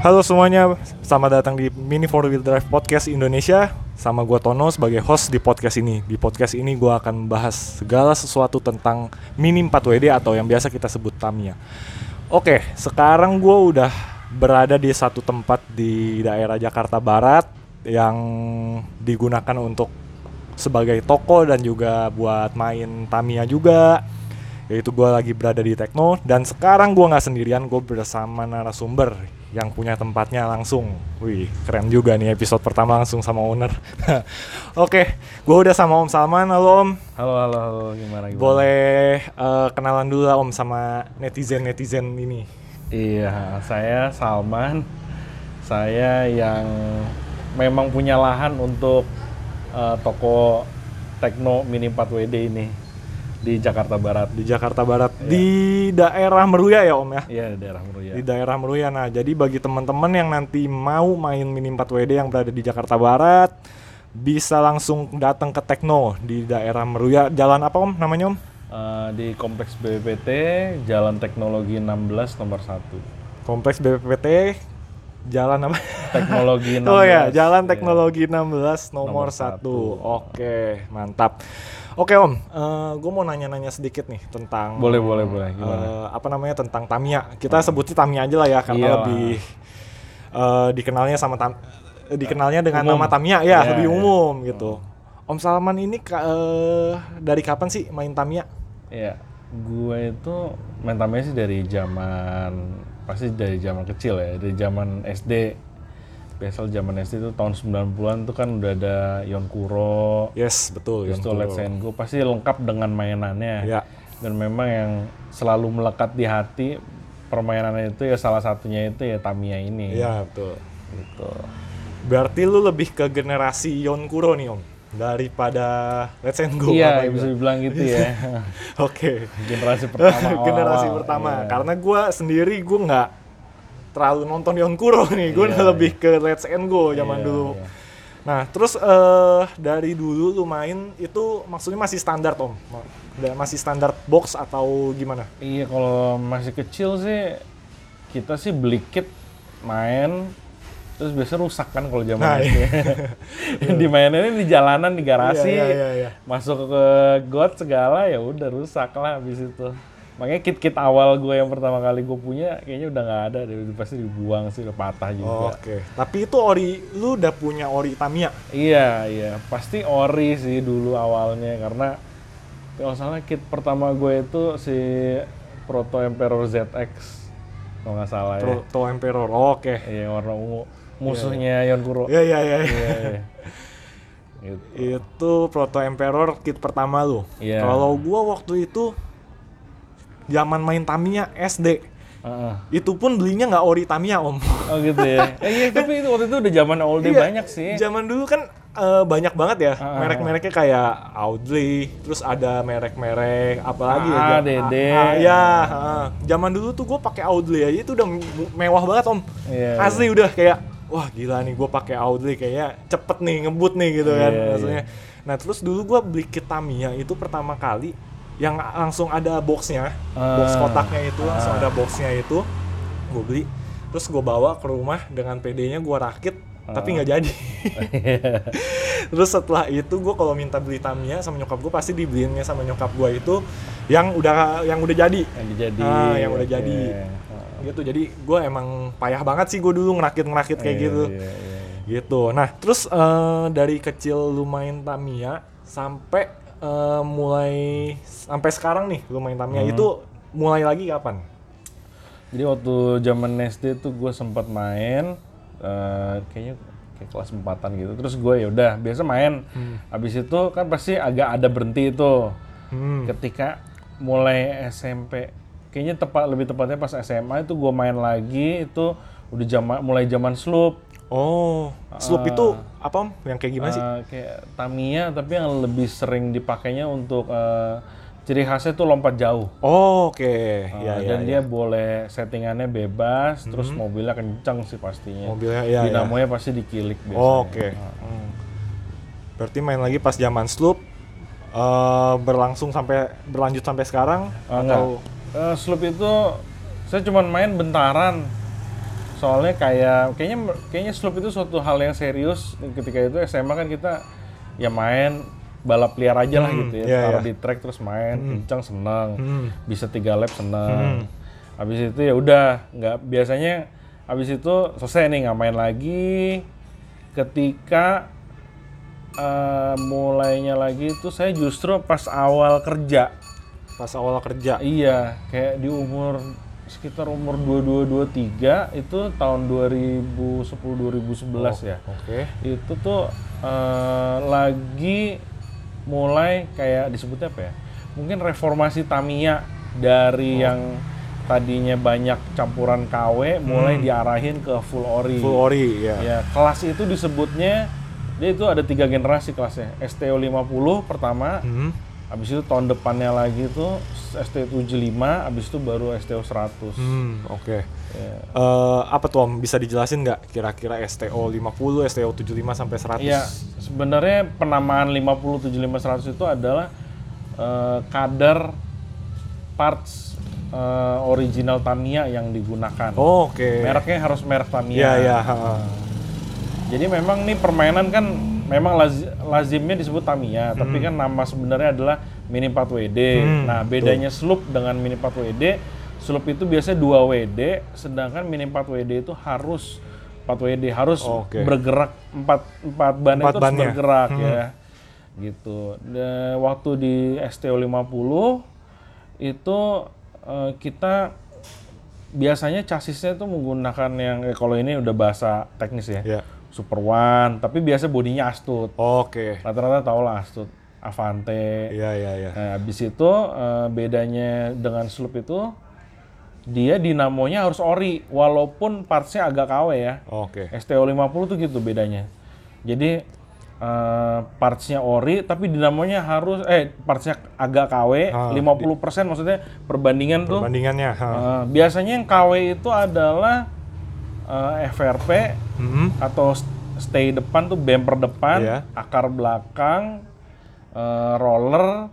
Halo semuanya, selamat datang di Mini Four Wheel Drive Podcast Indonesia. Sama gua Tono sebagai host di podcast ini. Di podcast ini gua akan bahas segala sesuatu tentang Mini 4WD atau yang biasa kita sebut Tamiya. Oke, sekarang gua udah berada di satu tempat di daerah Jakarta Barat Yang digunakan untuk sebagai toko dan juga buat main Tamiya juga. Yaitu gue lagi berada di Tekno. Dan sekarang gue nggak sendirian gue bersama narasumber yang punya tempatnya langsung. Wih keren juga nih episode pertama langsung sama owner. Oke gue udah sama Om Salman. Halo Om. Halo, halo, halo, gimana, gimana? boleh eh, kenalan dulu lah Om sama netizen netizen ini. Iya, saya Salman. Saya yang memang punya lahan untuk eh, toko Tekno Mini 4WD ini di Jakarta Barat. di Jakarta Barat Iya. di daerah Meruya ya Om ya Iya, di daerah Meruya. di daerah Meruya. Nah, jadi bagi teman-teman yang nanti mau main Mini 4WD yang berada di Jakarta Barat, bisa langsung datang ke Tekno di daerah Meruya. Jalan apa Om namanya Om? Eh, di Kompleks BPT, Jalan Teknologi 16 nomor 1. Kompleks BPPT Jalan apa? Teknologi 16. oh ya, Jalan Iya. Teknologi 16 nomor Nomor 1. satu. Oke, mantap. Oke Om, gue mau nanya-nanya sedikit nih tentang Boleh, boleh, boleh. Gimana? eh, apa namanya tentang Tamiya. Kita sebutnya Tamiya aja lah ya karena Iyalah. lebih eh, dikenalnya sama tam, eh, dikenalnya dengan Umum. nama Tamiya ya, Iya, lebih iya. umum gitu. Om Salman ini eh, dari kapan sih main Tamiya? Iya, gue itu main Tamiya sih dari zaman pasti dari zaman kecil ya, dari zaman SD. Biasa zaman SD itu tahun 90-an tuh kan udah ada Yonkuro, Yes, betul. Tuh Yonkuro. Let's Go pasti lengkap dengan mainannya. Ya. Dan memang yang selalu melekat di hati permainannya itu ya salah satunya itu ya Tamiya ini. Iya, betul. Gitu. Berarti lu lebih ke generasi Yonkuro nih Om daripada Let's and Go. Iya, bisa dibilang gitu ya. Oke. Generasi pertama. generasi pertama. iya. Karena gua sendiri gua nggak terlalu nonton Yonkuro nih. Gua Iya, lebih ke Let's and Go zaman Iya, dulu. iya. Nah, terus eh dari dulu lu main itu maksudnya masih standar Om? Udah Masih standar box atau gimana? Iya, kalau masih kecil sih kita sih beli kit main terus biasa rusak kan kalau zaman Nah, SD. Dimaininnya di jalanan di garasi. Iya, iya, iya. Masuk ke got segala ya udah rusak lah habis itu. Makanya kit-kit awal gue yang pertama kali gue punya kayaknya udah nggak ada deh, udah pasti dibuang sih, udah patah juga. Oke. Tapi itu ori lu udah punya ori Tamiya. Iya, iya. Pasti ori sih dulu awalnya karena kalau salah kit pertama gue itu si Proto Emperor ZX kalau nggak salah ya. Proto Emperor. Oke. Iya, warna ungu. Musuhnya Yonkuro. Iya, iya, iya. Iya, iya. Gitu. Itu Proto Emperor kit pertama lu. Iya. Kalau gua waktu itu zaman main Tamiya SD. Heeh. Itu pun belinya nggak ori Tamiya, Om. Oh gitu ya. Eh, iya, tapi itu waktu itu udah zaman old day Iya, banyak sih. Zaman dulu kan eh, banyak banget ya Ah, ah, merek-mereknya kayak Audley, terus ada merek-merek apalagi ya? Ah, Jam- Dede. Ah, ya, ah. zaman dulu tuh gue pakai Audley aja itu udah me- mewah banget om. Iya, Asli udah kayak wah gila nih gue pakai Audley kayaknya cepet nih ngebut nih gitu kan Iya, maksudnya. Nah terus dulu gue beli kit Tamiya itu pertama kali yang langsung ada boxnya, box Ah. kotaknya itu langsung ada boxnya itu gue beli terus gue bawa ke rumah dengan PD-nya gue rakit tapi nggak jadi terus setelah itu gue kalau minta beli Tamiya sama nyokap gue pasti dibeliinnya sama nyokap gue itu yang udah yang udah jadi yang dijadi. Ah, yang udah jadi. Gitu jadi gue emang payah banget sih gue dulu ngerakit ngerakit kayak Iya, gitu iya, iya. gitu nah terus eh, dari kecil lu main Tamiya sampai eh, mulai sampai sekarang nih lu main Tamiya Hmm. itu mulai lagi kapan Jadi waktu zaman SD tuh gue sempat main, eh, kayaknya kayak kelas empatan gitu. Terus gue ya udah biasa main. Habis itu kan pasti agak ada berhenti itu. hmm. Ketika mulai SMP, kayaknya tepat lebih tepatnya pas SMA itu gue main lagi itu udah zaman mulai zaman sloop. Oh sloop itu apa om yang kayak gimana sih Eh, kayak Tamiya tapi yang lebih sering dipakainya untuk eh, ciri khasnya tuh lompat jauh. oh, oke Eh, ya, ya, dan dia boleh settingannya bebas, terus mobilnya kencang sih pastinya. mobilnya ya, ya. Dinamonya pasti dikilik biasanya. Oh, oke Hmm. berarti main lagi pas zaman sloop eh, berlangsung sampai berlanjut sampai sekarang Ah, atau Eh, sloop itu saya cuma main bentaran. Soalnya kayak kayaknya kayaknya slope itu suatu hal yang serius ketika itu SMA kan kita ya main balap liar aja lah gitu ya. Taruh iya. di track terus main, kencang seneng. Hmm. Bisa tiga lap seneng. Habis itu ya udah, nggak biasanya habis itu selesai nih nggak main lagi. Ketika eh, mulainya lagi itu saya justru pas awal kerja. Pas awal kerja. Iya, kayak di umur sekitar umur 22 23 itu tahun 2010 2011 ya. Oke. Itu tuh eh, lagi mulai kayak disebutnya apa ya? Mungkin reformasi Tamiya dari yang tadinya banyak campuran KW mulai diarahin ke full ori. Full ori ya. Ya, kelas itu disebutnya dia itu ada tiga generasi kelasnya. STO 50 pertama, Hmm. Habis itu tahun depannya lagi itu STO 75, habis itu baru STO 100. Hmm, oke. Ya. Eh, apa tuh Om? Bisa dijelasin nggak kira-kira STO 50, STO 75 sampai 100? Iya, sebenarnya penamaan 50, 75, 100 itu adalah eh, kadar parts eh, original Tamiya yang digunakan. Oh, Oke. Mereknya harus merek Tamiya. Iya, iya. ha. Jadi memang nih permainan kan memang laz- lazimnya disebut Tamiya, tapi kan nama sebenarnya adalah Mini 4 WD. Hmm, nah, bedanya sloop dengan Mini 4 WD, sloop itu biasanya 2 WD, sedangkan Mini 4 WD itu harus 4 WD harus Oke. bergerak 4 4 ban Empat itu harus bergerak Hmm. ya. Gitu. Dan waktu di STO 50 itu eh, kita biasanya chassisnya itu menggunakan yang eh, kalau ini udah bahasa teknis ya. Iya. Super One, tapi biasa bodinya Astut. Oke. Rata-rata tau lah Astut, Avante. Iya, iya, iya. Nah, habis itu eh, bedanya dengan Sloop itu dia dinamonya harus ori walaupun partsnya agak KW ya. Oke. STO 50 tuh gitu bedanya. Jadi eh, partsnya ori tapi dinamonya harus eh partsnya agak KW Ah, 50% maksudnya perbandingan tuh Perbandingannya. ha. eh, biasanya yang KW itu adalah eh, FRP Hmm. atau st- stay depan tuh bumper depan, Iya. akar belakang, eh, roller,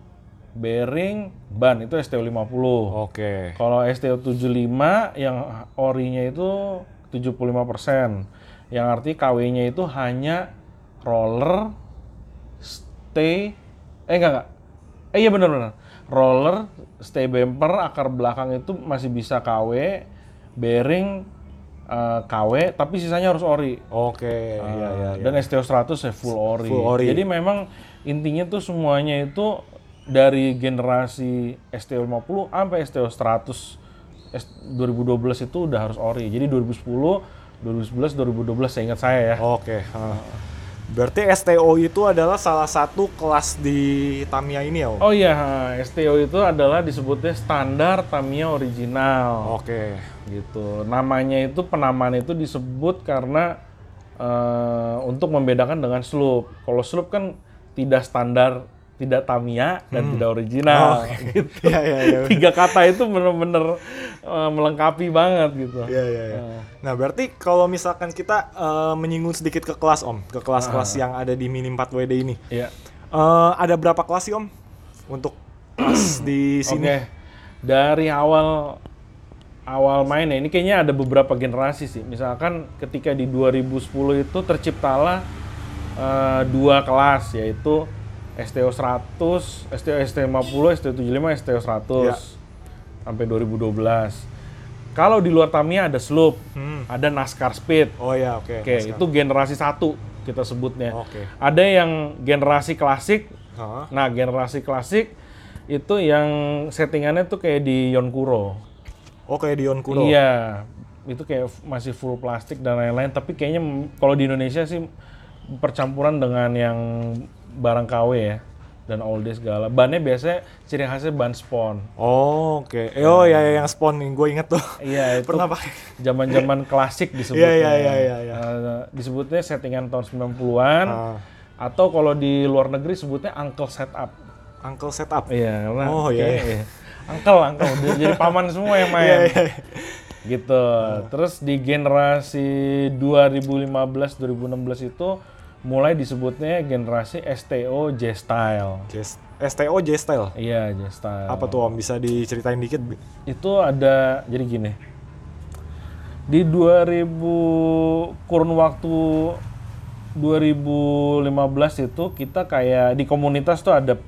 bearing, ban itu STO 50. Oke. Kalau STO 75 yang orinya itu 75%. Yang arti KW-nya itu hanya roller, stay eh enggak enggak. Eh iya benar benar. Roller, stay bumper, akar belakang itu masih bisa KW, bearing eh, KW, tapi sisanya harus ori. Oke. Iya, iya, iya. Dan STO 100 ya full ori. Full ori. Jadi memang intinya tuh semuanya itu dari generasi STO 50 sampai STO 100 S- 2012 itu udah harus ori. Jadi 2010, 2011, 2012 saya ingat saya ya. Oke. ha. Berarti STO itu adalah salah satu kelas di Tamiya ini ya, Om? Oh iya, STO itu adalah disebutnya standar Tamiya original. Oke. gitu. Namanya itu penamaan itu disebut karena eh, untuk membedakan dengan sloop. Kalau sloop kan tidak standar, tidak Tamiya dan tidak original. gitu. Iya, iya, iya. Tiga kata itu benar-benar eh, melengkapi banget gitu. Iya, iya, iya. Nah, berarti kalau misalkan kita eh, menyinggung sedikit ke kelas, Om, ke kelas-kelas yang ada di Mini 4 WD ini. Iya. Eh, ada berapa kelas sih, Om? Untuk kelas di Oke. sini? Dari awal awal main ya, ini kayaknya ada beberapa generasi sih. Misalkan ketika di 2010 itu terciptalah eh, dua kelas yaitu STO 100, STO STO 50, STO 75, STO 100 Ya. sampai 2012. Kalau di luar Tamiya ada sloop, Hmm. ada NASCAR Speed. Oh ya, oke. Oke, itu generasi satu kita sebutnya. Oke. Ada yang generasi klasik, Hah? Nah, generasi klasik itu yang settingannya tuh kayak di Yonkuro. Oh, kayak Dion Kuro. Iya, itu kayak masih full plastik dan lain-lain. Tapi kayaknya kalau di Indonesia sih percampuran dengan yang barang KW ya dan all day segala. Bannya biasanya ciri khasnya ban spon. Oh, oke. Eh, Oh, ya, ya, yang spawn nih, gue inget tuh. Iya, itu Pernah pakai. zaman-zaman klasik disebutnya. Iya, iya, iya, iya, iya. Eh, disebutnya settingan tahun 90-an. Ah. Atau kalau di luar negeri sebutnya uncle setup. Uncle setup. Iya, karena Oh, iya, kayak- iya. Uncle, uncle. Jadi paman semua yang main. Iya, iya. Gitu. Terus di generasi 2015-2016 itu mulai disebutnya generasi STO J-Style. J- STO J-Style. Iya, J-Style. Apa tuh Om? Bisa diceritain dikit? Itu ada, jadi gini. Di 2000 kurun waktu 2015 itu kita kayak di komunitas tuh ada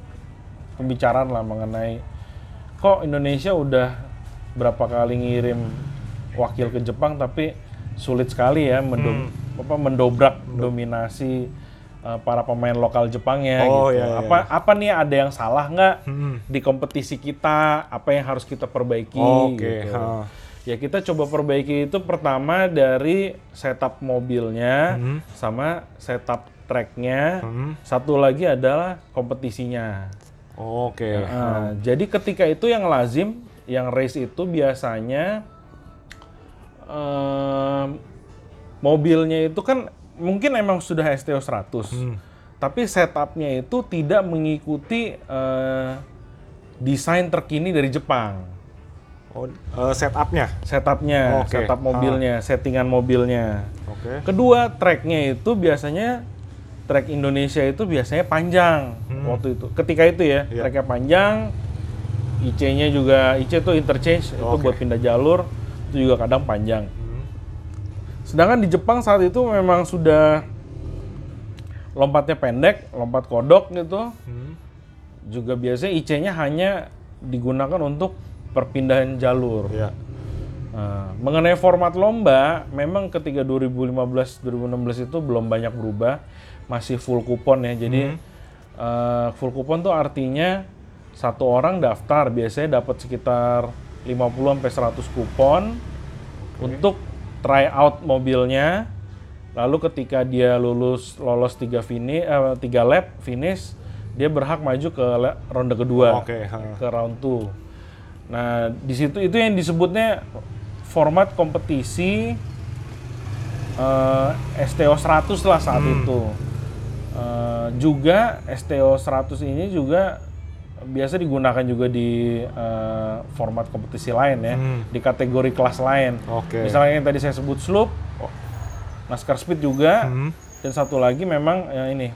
pembicaraan lah mengenai kok Indonesia udah berapa kali ngirim wakil ke Jepang tapi sulit sekali ya mendo- apa, mendobrak dominasi uh, para pemain lokal Jepangnya Oh, gitu. iya, iya. Apa apa nih ada yang salah nggak Hmm. di kompetisi kita? Apa yang harus kita perbaiki? Oke, gitu. ha. Ya kita coba perbaiki itu pertama dari setup mobilnya Hmm. sama setup tracknya. Hmm. Satu lagi adalah kompetisinya. Oke. Nah, jadi ketika itu yang lazim, yang race itu biasanya em, mobilnya itu kan mungkin emang sudah STO 100, Hmm. tapi setupnya itu tidak mengikuti eh, desain terkini dari Jepang. Oh, eh, setupnya. Setupnya, Oke. setup mobilnya, settingan mobilnya. Oke. Kedua, tracknya itu biasanya track Indonesia itu biasanya panjang waktu itu. Ketika itu ya, Iya. tracknya panjang, IC-nya juga IC itu interchange itu Oke. buat pindah jalur itu juga kadang panjang. Hmm. Sedangkan di Jepang saat itu memang sudah lompatnya pendek, lompat kodok gitu. Hmm. Juga biasanya IC-nya hanya digunakan untuk perpindahan jalur. Iya. Nah, mengenai format lomba, memang ketika 2015-2016 itu belum banyak berubah, masih full kupon ya. Jadi eh, full kupon tuh artinya satu orang daftar biasanya dapat sekitar 50 sampai 100 kupon untuk try out mobilnya. Lalu ketika dia lulus lolos tiga finish, tiga lap finish, dia berhak maju ke ronde kedua Oke. ha. ke round 2. Nah, di situ itu yang disebutnya format kompetisi eh, STO 100 lah saat itu. Eh, juga STO 100 ini juga biasa digunakan juga di eh, format kompetisi lain ya, Hmm. di kategori kelas lain. Oke. Misalnya yang tadi saya sebut slope, NASCAR Speed juga, Hmm. dan satu lagi memang ya ini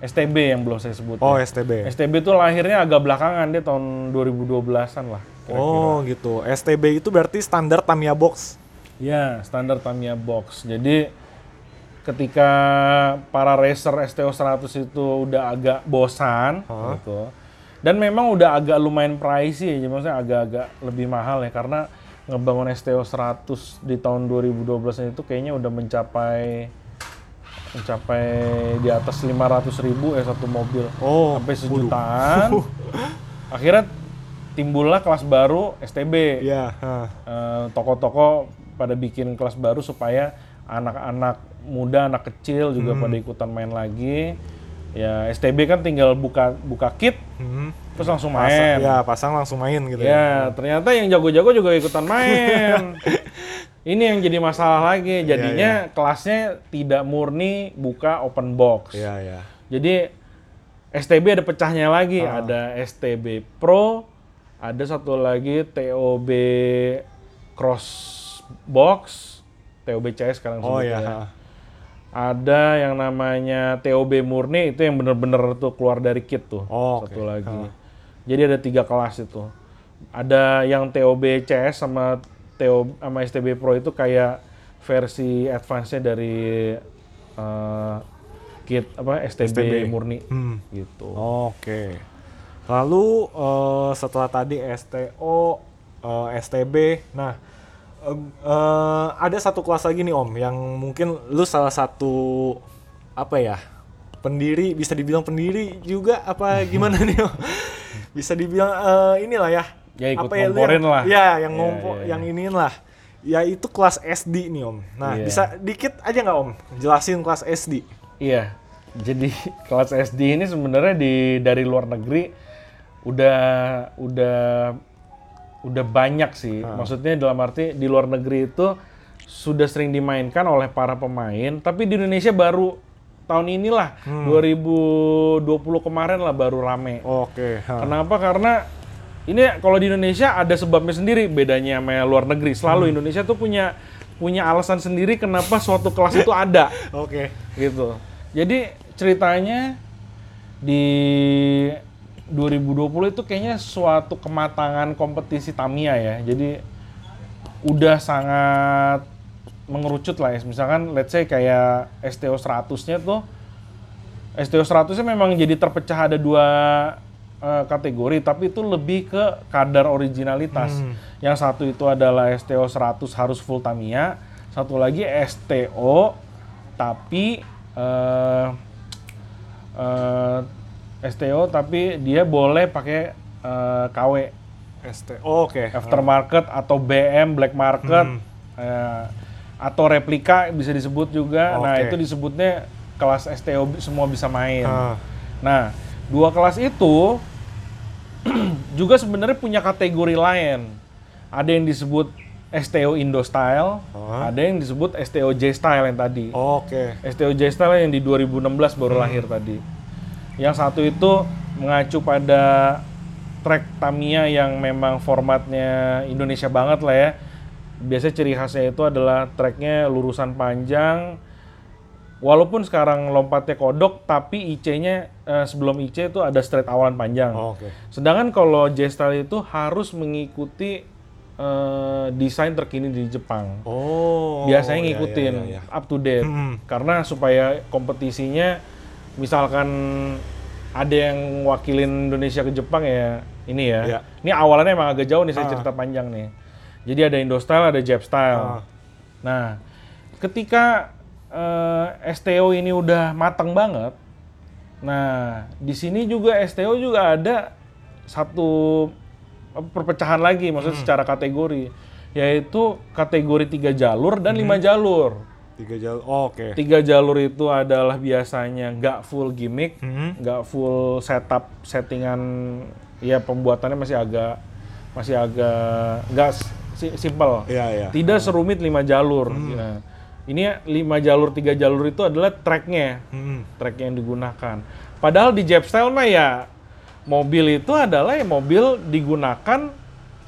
STB yang belum saya sebut. Oh, ya. STB. STB itu lahirnya agak belakangan dia tahun 2012-an lah. kira-kira. Oh, gitu. STB itu berarti standar Tamiya box. Ya, standar Tamiya box. Jadi ketika para racer STO 100 itu udah agak bosan Hah? gitu. Dan memang udah agak lumayan pricey ya, maksudnya agak-agak lebih mahal ya karena ngebangun STO 100 di tahun 2012 itu kayaknya udah mencapai mencapai di atas 500 ribu ya satu mobil Oh, sampai waduh. sejutaan. Akhirnya timbullah kelas baru STB. Iya. ha. Eh, toko-toko pada bikin kelas baru supaya anak-anak muda, anak kecil juga pada ikutan main lagi. Ya STB kan tinggal buka buka kit Hmm. terus langsung Pasang, main. ya, pasang langsung main gitu Ya, ternyata yang jago-jago juga ikutan main. Ini yang jadi masalah lagi. Jadinya kelasnya tidak murni buka open box. Iya, iya. Jadi STB ada pecahnya lagi, Ah. ada STB Pro, ada satu lagi TOB Cross Box, TOB CS sekarang Oh sebutnya ya. Ada yang namanya TOB murni itu yang bener-bener tuh keluar dari kit tuh. Oh, satu oke. lagi. Ah. Jadi ada tiga kelas itu. Ada yang TOB CS sama TO sama STB Pro itu kayak versi advance-nya dari eh, kit apa STB, STB. murni Hmm. gitu. Oke. Lalu eh, setelah tadi STO, eh, STB, nah eh, eh, ada satu kelas lagi nih Om yang mungkin lu salah satu apa ya pendiri bisa dibilang pendiri juga apa gimana nih Om? Bisa dibilang eh, inilah ya. Ya, ikut apa yang- lah. Ya, yang Ya, ngompo, ya, ya. yang iniin lah. Ya itu kelas SD nih Om. Nah, Iya. bisa dikit aja nggak Om jelasin kelas SD? Iya. Jadi kelas SD ini sebenarnya di dari luar negeri udah udah udah banyak sih. Maksudnya dalam arti di luar negeri itu sudah sering dimainkan oleh para pemain, tapi di Indonesia baru tahun inilah 2020 kemarin lah baru rame. Oke. ha. Kenapa? Karena ini kalau di Indonesia ada sebabnya sendiri bedanya sama luar negeri. Selalu Indonesia tuh punya punya alasan sendiri kenapa suatu kelas itu ada Oke. gitu. Jadi ceritanya di 2020 itu kayaknya suatu kematangan kompetisi Tamiya ya. Jadi udah sangat mengerucut lah ya. Misalkan let's say kayak STO 100-nya tuh STO 100-nya memang jadi terpecah ada dua eh, kategori tapi itu lebih ke kadar originalitas. Hmm. Yang satu itu adalah STO 100 harus full Tamiya, satu lagi STO tapi eh eh, STO tapi dia boleh pakai eh, KW ST. Oh, Oke. aftermarket atau BM black market Hmm. eh, atau replika bisa disebut juga. Nah, Oke. itu disebutnya kelas STO semua bisa main. Ah. Nah, dua kelas itu juga sebenarnya punya kategori lain. Ada yang disebut STO Indo Style, Ah. ada yang disebut STO J Style yang tadi. Oke. STO J Style yang di 2016 baru lahir tadi. Yang satu itu mengacu pada track Tamiya yang memang formatnya Indonesia banget lah ya. Biasanya ciri khasnya itu adalah tracknya lurusan panjang. Walaupun sekarang lompatnya kodok, tapi IC-nya eh, sebelum IC itu ada straight awalan panjang. Oke. Sedangkan kalau J-Style itu harus mengikuti eh, desain terkini di Jepang Oh. biasanya iya, ngikutin iya, iya. up to date Hmm. karena supaya kompetisinya misalkan ada yang wakilin Indonesia ke Jepang ya ini ya Iya. ini awalannya emang agak jauh nih saya Ah. cerita panjang nih jadi ada Indo style ada Jap style Ah. nah ketika eh, STO ini udah matang banget nah di sini juga STO juga ada satu apa, perpecahan lagi Hmm. maksudnya secara kategori yaitu kategori tiga jalur dan Hmm. lima jalur Tiga jalur. Oh, Oke. tiga jalur itu adalah biasanya nggak full gimmick Hmm. nggak full setup settingan ya pembuatannya masih agak masih agak nggak si- simple Iya, iya. tidak serumit lima jalur ini ya, lima jalur tiga jalur itu adalah tracknya Hmm. track yang digunakan padahal di Jap Style mah ya mobil itu adalah ya mobil digunakan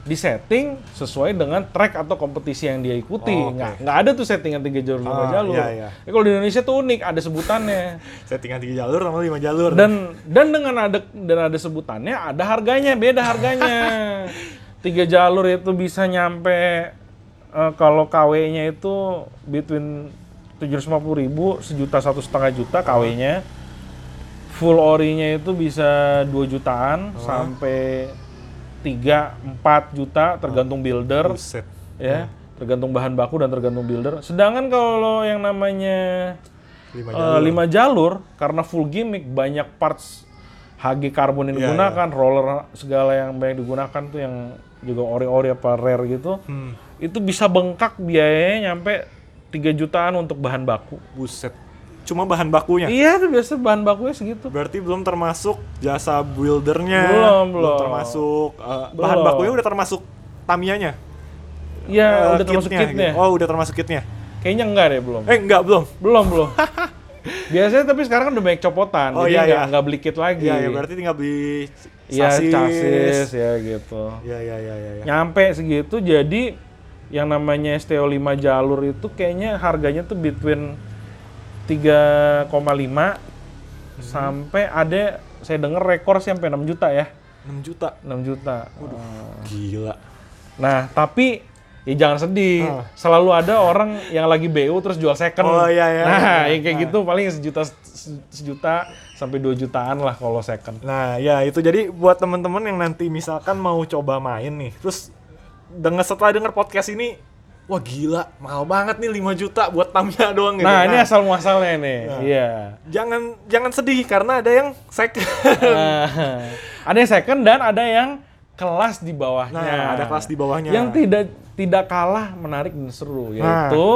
disetting sesuai dengan track atau kompetisi yang dia ikuti. Oh, oke. nggak nggak ada tuh settingan tiga jalur lima Ah, jalur. iya, iya. Ya, kalau di Indonesia tuh unik ada sebutannya. Settingan tiga jalur sama lima jalur. dan dan dengan ada dan ada sebutannya ada harganya beda harganya. Tiga jalur itu bisa nyampe eh, kalau KW-nya itu between 750.000 ribu sejuta satu setengah juta KW-nya full ori-nya itu bisa 2 jutaan sampai 3 4 juta tergantung builder Buset. ya tergantung bahan baku dan tergantung builder sedangkan kalau yang namanya Lima Eh, jalur. lima jalur karena full gimmick banyak parts HG karbon yang Iya, digunakan, roller segala yang banyak digunakan tuh yang juga ori-ori apa rare gitu. Hmm. Itu bisa bengkak biayanya nyampe 3 jutaan untuk bahan baku. Buset. Cuma bahan bakunya. Iya, tuh biasa bahan bakunya segitu. Berarti belum termasuk jasa buildernya. Belum, belum. termasuk eh, bahan Belum. bakunya udah termasuk Tamiya-nya. Iya, Eh, udah termasuk kitnya, kitnya. gitu. Oh, udah termasuk kitnya. Kayaknya enggak deh, belum. Eh, enggak, belum. Belum, belum. Biasanya tapi sekarang kan udah banyak copotan, Oh, jadi iya, nggak iya. nggak beli kit lagi. Iya, ya, berarti tinggal beli Iya, chassis ya gitu. Iya, iya, iya, iya. Ya. nyampe segitu jadi yang namanya STO 5 jalur itu kayaknya harganya tuh between 3,5 sampai ada saya dengar rekor sih sampai 6 juta ya. 6 juta. 6 juta. Gila. nah tapi ya jangan sedih. Ah. selalu ada orang yang lagi BU terus jual second. Oh, iya, iya, nah iya. yang kayak gitu paling sejuta sejuta sampai 2 jutaan lah kalau second. Nah, ya itu. Jadi buat temen-temen yang nanti misalkan mau coba main nih, terus denger setelah denger podcast ini, wah gila, mahal banget nih 5 juta buat Tamiya doang gitu. nah ini asal muasalnya nih iya jangan jangan sedih karena ada yang second. Nah, ada yang second dan ada yang kelas di bawahnya. Nah, ada kelas di bawahnya. Yang tidak tidak kalah menarik dan seru yaitu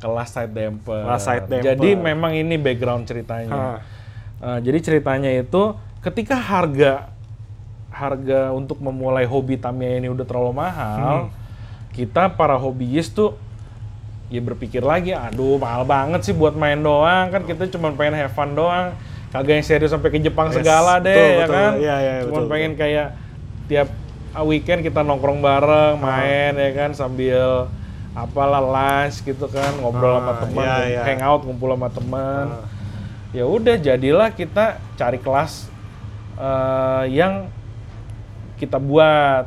kelas side damper. Kelas side damper. Jadi memang ini background ceritanya. Uh, jadi ceritanya itu ketika harga harga untuk memulai hobi Tamiya ini udah terlalu mahal, Hmm. Kita para hobiis tuh ya berpikir lagi, aduh mahal banget sih buat main doang kan kita cuma pengen have fun doang, kagak yang serius sampai ke Jepang Yes, segala deh betul, ya betul. kan, Iya, iya, cuma betul, pengen kayak tiap uh, weekend kita nongkrong bareng, main ya kan sambil apalah lunch gitu kan ngobrol sama Ah, teman, iya, iya. hangout ngumpul sama teman Ah. ya udah jadilah kita cari kelas eh, yang kita buat.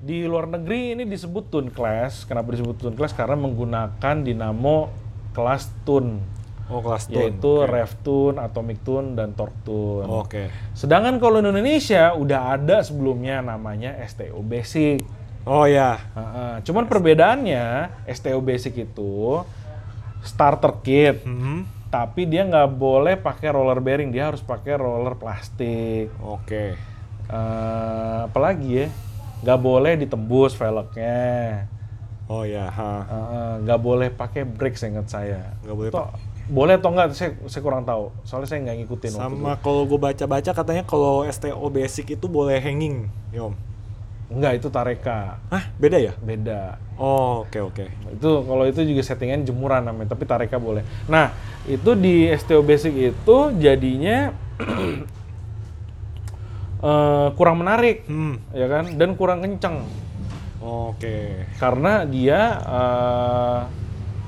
Di luar negeri ini disebut Tune Class. Kenapa disebut Tune Class? Karena menggunakan dinamo kelas Tune, Oh kelas tune. yaitu Oke. Rev Tune, Atomic Tune, dan Torque Tune. Oke. Sedangkan kalau di Indonesia udah ada sebelumnya namanya STO Basic. Oh ya. Heeh. Cuman perbedaannya STO Basic itu starter kit, Mhm. tapi dia nggak boleh pakai roller bearing, dia harus pakai roller plastik. Oke. Eh, apalagi ya, nggak boleh ditembus velgnya, Oh ya. Ha. Heeh, nggak boleh pakai brake seingat saya. Nggak boleh Toh, boleh atau nggak? Saya, saya kurang tahu. Soalnya saya nggak ngikutin. Sama kalau gue baca-baca katanya kalau STO basic itu boleh hanging, ya Om. Nggak itu Tareka, Hah, beda ya? beda. Oh, oke oke. itu kalau itu juga settingan jemuran namanya tapi tareka boleh nah itu di STO basic itu jadinya eh, kurang menarik Hmm. ya kan dan kurang kenceng Oke. karena dia eh,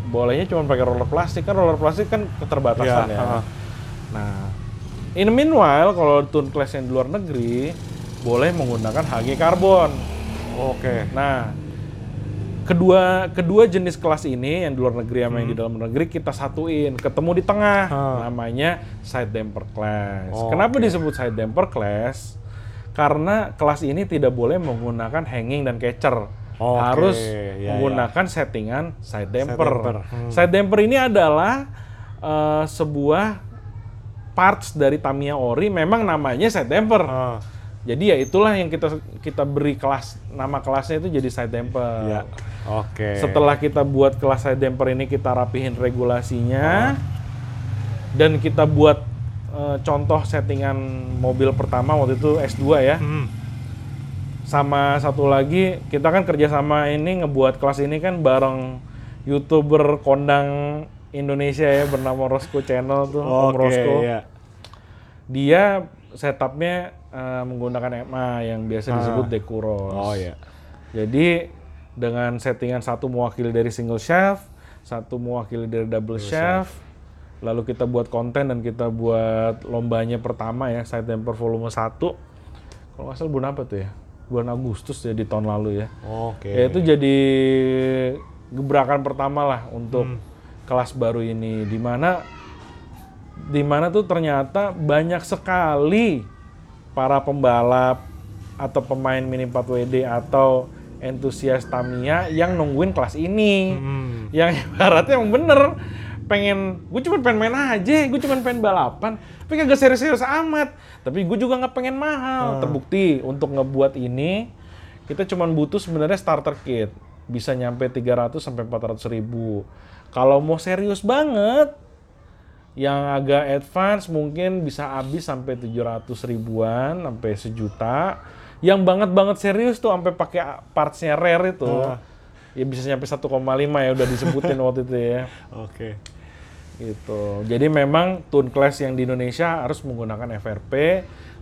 bolehnya cuma pakai roller plastik kan roller plastik kan keterbatasan Iya, ya ha. nah in the meanwhile kalau tune class yang di luar negeri boleh menggunakan HG karbon Oke. Nah, kedua kedua jenis kelas ini yang di luar negeri sama yang di dalam negeri kita satuin, ketemu di tengah, Hmm. namanya side damper class. Oh, Kenapa oke. disebut side damper class? Karena kelas ini tidak boleh menggunakan hanging dan catcher. Harus ya, menggunakan settingan side damper. damper, hmm. Side damper ini adalah eh, sebuah parts dari Tamiya Ori memang namanya side damper. Ah, Jadi ya itulah yang kita kita beri kelas nama kelasnya itu jadi side damper. ya. Oke. Setelah kita buat kelas side damper ini kita rapihin regulasinya dan kita buat eh, contoh settingan mobil pertama waktu itu S2 ya. Hmm. Sama satu lagi kita kan kerjasama ini ngebuat kelas ini kan bareng youtuber kondang Indonesia ya bernama Rosco Channel tuh Om Oke, Rosco. ya. Dia setupnya eh, menggunakan EMA yang biasa Ah. disebut Decuros. Oh ya. Jadi dengan settingan satu mewakili dari single shaft, satu mewakili dari double shaft, lalu kita buat konten dan kita buat lombanya pertama ya, side damper volume 1. Kalau nggak salah bulan apa tuh ya? Bulan Agustus ya di tahun lalu ya. Oke. Ya itu jadi gebrakan pertama lah untuk Hmm. kelas baru ini di mana di mana tuh ternyata banyak sekali para pembalap atau pemain Mini 4WD atau entusias Tamiya yang nungguin kelas ini. Hmm. Yang ibaratnya emang bener pengen gue cuma pengen main aja, gue cuma pengen balapan, tapi kagak serius-serius amat. Tapi gue juga nggak pengen mahal. Hmm. Terbukti untuk ngebuat ini kita cuma butuh sebenarnya starter kit bisa nyampe 300 sampai 400 ribu. Kalau mau serius banget, yang agak advance mungkin bisa habis sampai 700 ribuan sampai sejuta. Yang banget banget serius tuh sampai pakai partsnya rare itu. Ah. Ya bisa nyampe 1,5 ya udah disebutin waktu itu ya. Oke. Gitu. Jadi memang tune class yang di Indonesia harus menggunakan FRP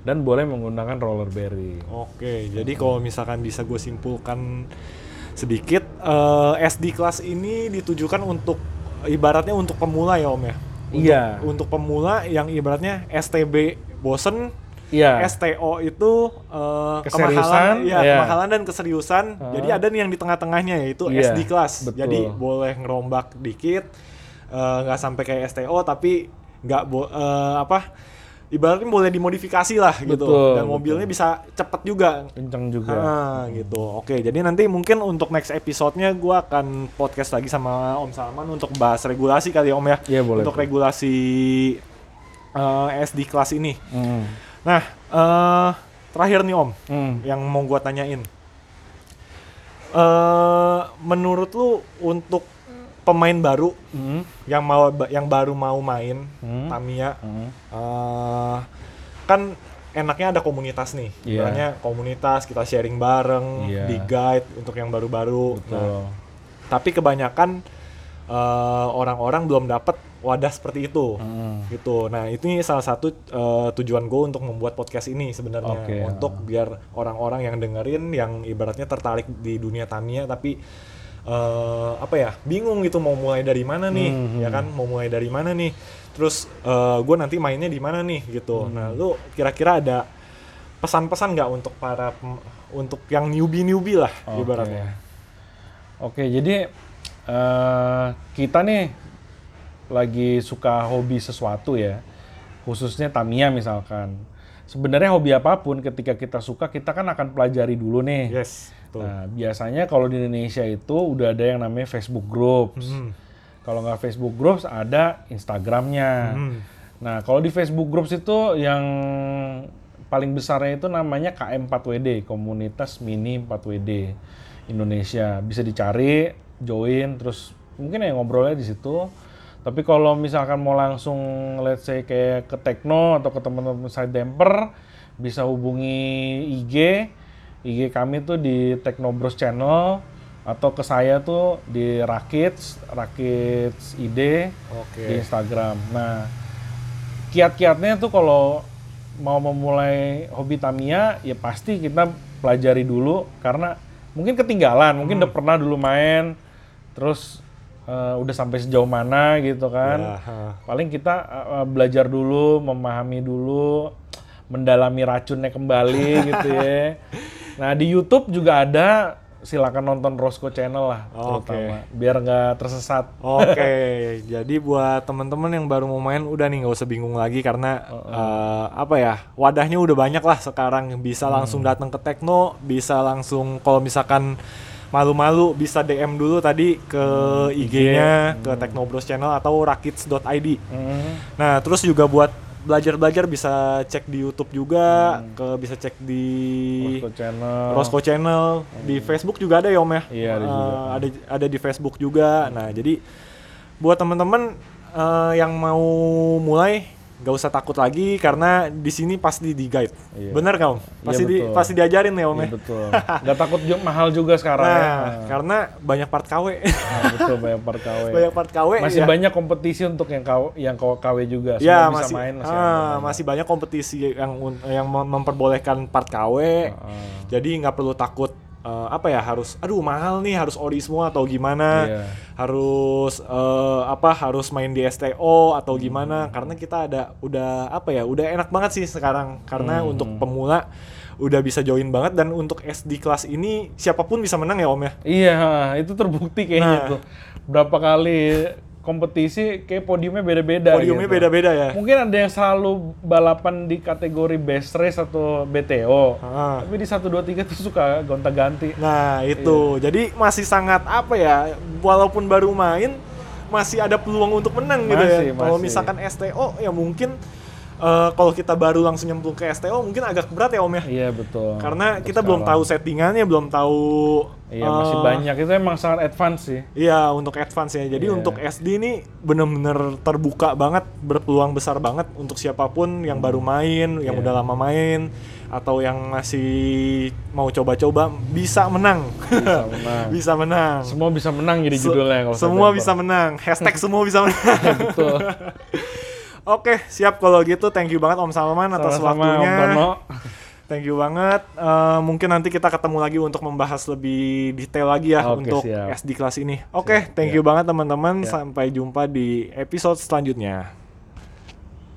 dan boleh menggunakan roller bearing. Oke, jadi kalau misalkan bisa gue simpulkan sedikit, eh, SD kelas ini ditujukan untuk ibaratnya untuk pemula ya Om ya. Untuk, Iya. Untuk pemula yang ibaratnya STB bosen, Iya. STO itu eh, Keseriusan, kemahalan, ya, iya. kemahalan dan keseriusan. Ah. Jadi ada nih yang di tengah-tengahnya yaitu Iya, SD kelas. betul. Jadi boleh ngerombak dikit, eh, nggak sampai kayak STO tapi nggak bo- eh, apa? Ibaratnya boleh dimodifikasi lah gitu. Betul, Dan mobilnya bisa cepet juga. Kencang juga. Ah, gitu. Oke, jadi nanti mungkin untuk next episode-nya gue akan podcast lagi sama Om Salman untuk bahas regulasi kali ya Om ya. Iya, boleh, Untuk boleh. regulasi eh, SD kelas ini. Hmm. Nah, eh terakhir nih Om, Hmm. yang mau gua tanyain. Eh menurut lu untuk pemain baru Hmm. yang mau yang baru mau main Hmm. Tamiya Hmm. eh kan enaknya ada komunitas nih. Ibaratnya komunitas kita sharing bareng, Iya. di guide untuk yang baru-baru. Nah, tapi kebanyakan orang-orang belum dapat wadah seperti itu Hmm. gitu. Nah itu salah satu eh, tujuan gue untuk membuat podcast ini sebenarnya Oke. untuk biar orang-orang yang dengerin yang ibaratnya tertarik di dunia Tamiya tapi eh, apa ya bingung gitu mau mulai dari mana nih Hmm, ya kan mau mulai dari mana nih terus gue nanti mainnya di mana nih gitu. Hmm. Nah lu kira-kira ada pesan-pesan nggak untuk para untuk yang newbie-newbie lah Oke. ibaratnya. Oke, jadi eh, kita nih lagi suka hobi sesuatu ya, khususnya Tamiya misalkan. Sebenarnya hobi apa pun ketika kita suka kita kan akan pelajari dulu nih. Yes, betul. Nah, biasanya kalau di Indonesia itu udah ada yang namanya Facebook Groups. Hmm. Kalau nggak Facebook Groups ada Instagramnya. Hmm. Nah, kalau di Facebook Groups itu yang paling besarnya itu namanya KM4WD, Komunitas Mini 4WD Indonesia. Bisa dicari, join, terus mungkin ya ngobrolnya di situ. Tapi kalau misalkan mau langsung let's say kayak ke Tekno atau ke teman-teman side damper, bisa hubungi IG. IG kami tuh di Tekno Bros Channel atau ke saya tuh di Rakits, Rakits ID Oke. di Instagram. Nah, kiat-kiatnya tuh kalau mau memulai hobi Tamiya ya pasti kita pelajari dulu karena mungkin ketinggalan, mungkin Hmm. udah pernah dulu main terus eh, udah sampai sejauh mana gitu kan. Ya. Paling kita eh, belajar dulu, memahami dulu, mendalami racunnya kembali gitu ya. Nah, di YouTube juga ada silakan nonton Roscoe Channel lah terutama biar nggak tersesat. Oke, jadi buat teman-teman yang baru mau main udah nih nggak usah bingung lagi karena eh, apa ya wadahnya udah banyak lah sekarang bisa langsung datang ke Tekno, bisa langsung kalau misalkan malu-malu bisa DM dulu tadi ke IG-nya ke Tekno Bros Channel atau rakits.id. Hmm. Nah terus juga buat belajar-belajar bisa cek di YouTube juga, ke bisa cek di Roscoe Channel. Roscoe Channel di Facebook juga ada ya Om ya. Iya, ada juga. ada ada di Facebook juga. Nah jadi buat teman-teman eh, yang mau mulai gak usah takut lagi karena di sini pasti di guide. Iya. Bener nggak Om? Iya, Pasti di, betul. pasti diajarin ya Om Iya ya. betul. Nggak takut mahal juga sekarang ya. Nah karena banyak part KW, Nah, betul banyak part KW. banyak part KW. Masih ya. banyak kompetisi untuk yang KW, yang KW juga. Semua Ya bisa masih main masih ah, masih banyak kompetisi yang yang mem- memperbolehkan part KW. Ah. Jadi nggak perlu takut eh, apa ya harus aduh mahal nih harus ori semua atau gimana. Iya. Harus eh, apa harus main di STO atau Hmm. gimana karena kita ada udah apa ya udah enak banget sih sekarang karena Hmm. untuk pemula udah bisa join banget dan untuk SD kelas ini siapa pun bisa menang ya Om ya. Iya, itu terbukti kayaknya Nah. tuh. Berapa kali kompetisi kayak podiumnya beda-beda. Podiumnya gitu. beda-beda ya. Mungkin ada yang selalu balapan di kategori best race atau BTO. Ah. Tapi di 1 2 3 tuh suka gonta-ganti. Nah itu, Iya. jadi masih sangat apa ya, walaupun baru main, masih ada peluang untuk menang gitu ya. Masih, Kalau masih. misalkan STO ya mungkin eh, kalau kita baru langsung nyemplung ke STO mungkin agak berat ya Om ya. Iya betul. Karena Untuk kita belum tahu sekarang. settingannya, belum tahu Iya masih eh, banyak. Itu emang sangat advance sih. Iya untuk advance ya. Jadi Iya. untuk SD ini bener-bener terbuka banget, berpeluang besar banget untuk siapa pun yang baru main, yang Iya. udah lama main, atau yang masih mau coba-coba bisa menang. Bisa menang. bisa menang. Semua bisa menang jadi judulnya kalau semua bisa menang. Hashtag semua bisa menang. Betul. Oke, siap kalau gitu. Thank you banget Om Salman atas Sama-sama, Om waktunya. Tono. Thank you banget. Eh, mungkin nanti kita ketemu lagi untuk membahas lebih detail lagi ya Oke, untuk siap. SD kelas ini. Oke, thank siap. you banget teman-teman. Ya. Sampai jumpa di episode selanjutnya.